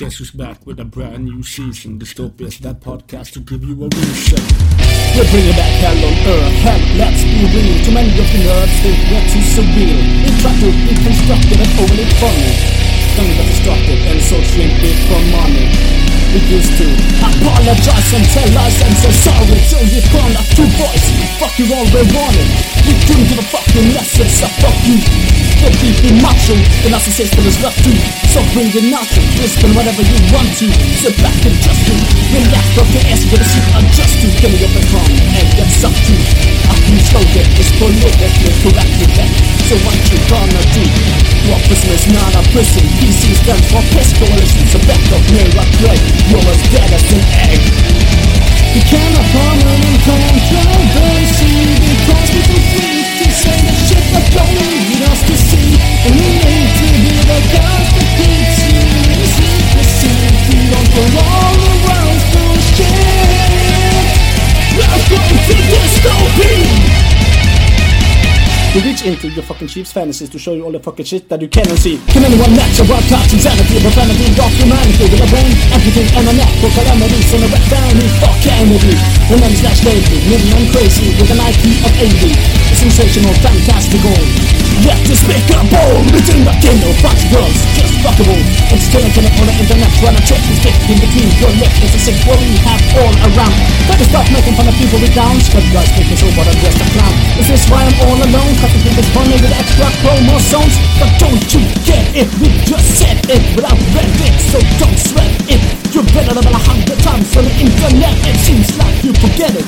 Guess who's back with a brand new season? Dystopia's that podcast to give you a reason. We're bringing back hell on earth. Hell, let's be real. Too many of the nerds think we're too surreal. We try to and overly funny. We got destructive and so shrink it for money. We used to apologize and tell lies and say sorry till you found out boys. Fuck you all we wanted. You couldn't give a fucking message, so fuck you. You're deeply macho, the narcissist that is left to. So bring your nothing, whisper whatever you want to. Sit back and just do. Relax, drop your ass, get a seat, adjust to. Give me your background and get sucked to. I can slow it, it's politically correct with that. So what you gonna do? Your prison is not a prison. PC stands for Piss Coalition. So back up, near a play. You're as dead as an egg. You cannot reach into your fucking sheep's fantasies to show you all the fucking shit that you cannot see. Can anyone match a world class insanity, profanity, dark humanity with a brain, empathy, and a knack for calamities and a red bounty? Fuck Kennedy. Women slash lady, living and crazy with an IQ of 80. A sensational, fantastical. Yet despicable, between the king of fucks girls, just fuckable. It's still a on the internet, trying to check the stick in between your lips. It's a sick we have all around. Better stop making fun of people with downs, but you guys think so what I'm just a clown. Is this why I'm all alone? Cause I think it's funny with extra chromosomes. But don't you get it? We just said it without read so don't sweat it. You're better than a hundred times on the internet. It seems like you forget it.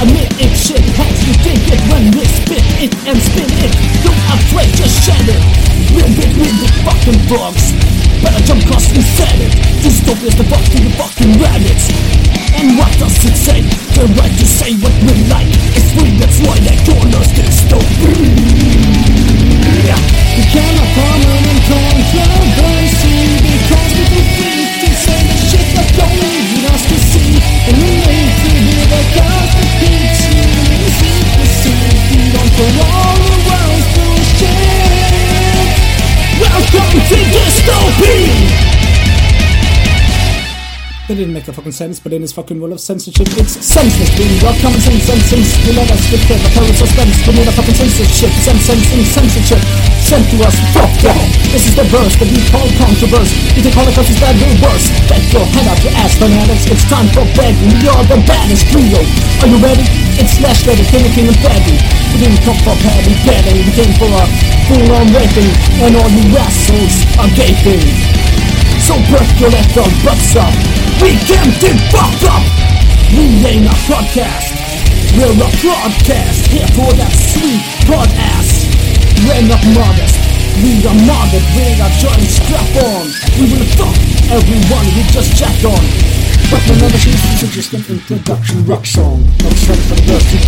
Admit it, shit hacks. You think it when we spit it and spin it. Don't afraid, just shed it. We're big, we're fucking bugs. Better jump cause we said it. Dystopia's the fuck to the fucking rabbits. To dystopia. That didn't make a fucking sense, but in this fucking world of censorship, it's senseless. Being got common sense sense. We let us with clever terror suspense. We need a fucking censorship, sense, sense, and censorship. Sent to us, fuck off. This is the verse that we call controversy. You think Holocaust is bad, we're worse. Get your head out your ass, fanatics. It's time for begging. We are the baddest trio. Are you ready? It's Slash Ready, King of King and Freddy. Come for petty petting. We came for a full-on raping. And all you assholes are gaping. So percolate our butts up. We can get fucked up. We ain't a podcast. We're a broadcast. Here for that sweet broad ass. We're not modest. We are modded. We are joint strap on. We will fuck everyone we just jacked on. But is just an introduction rock song. Not set for the.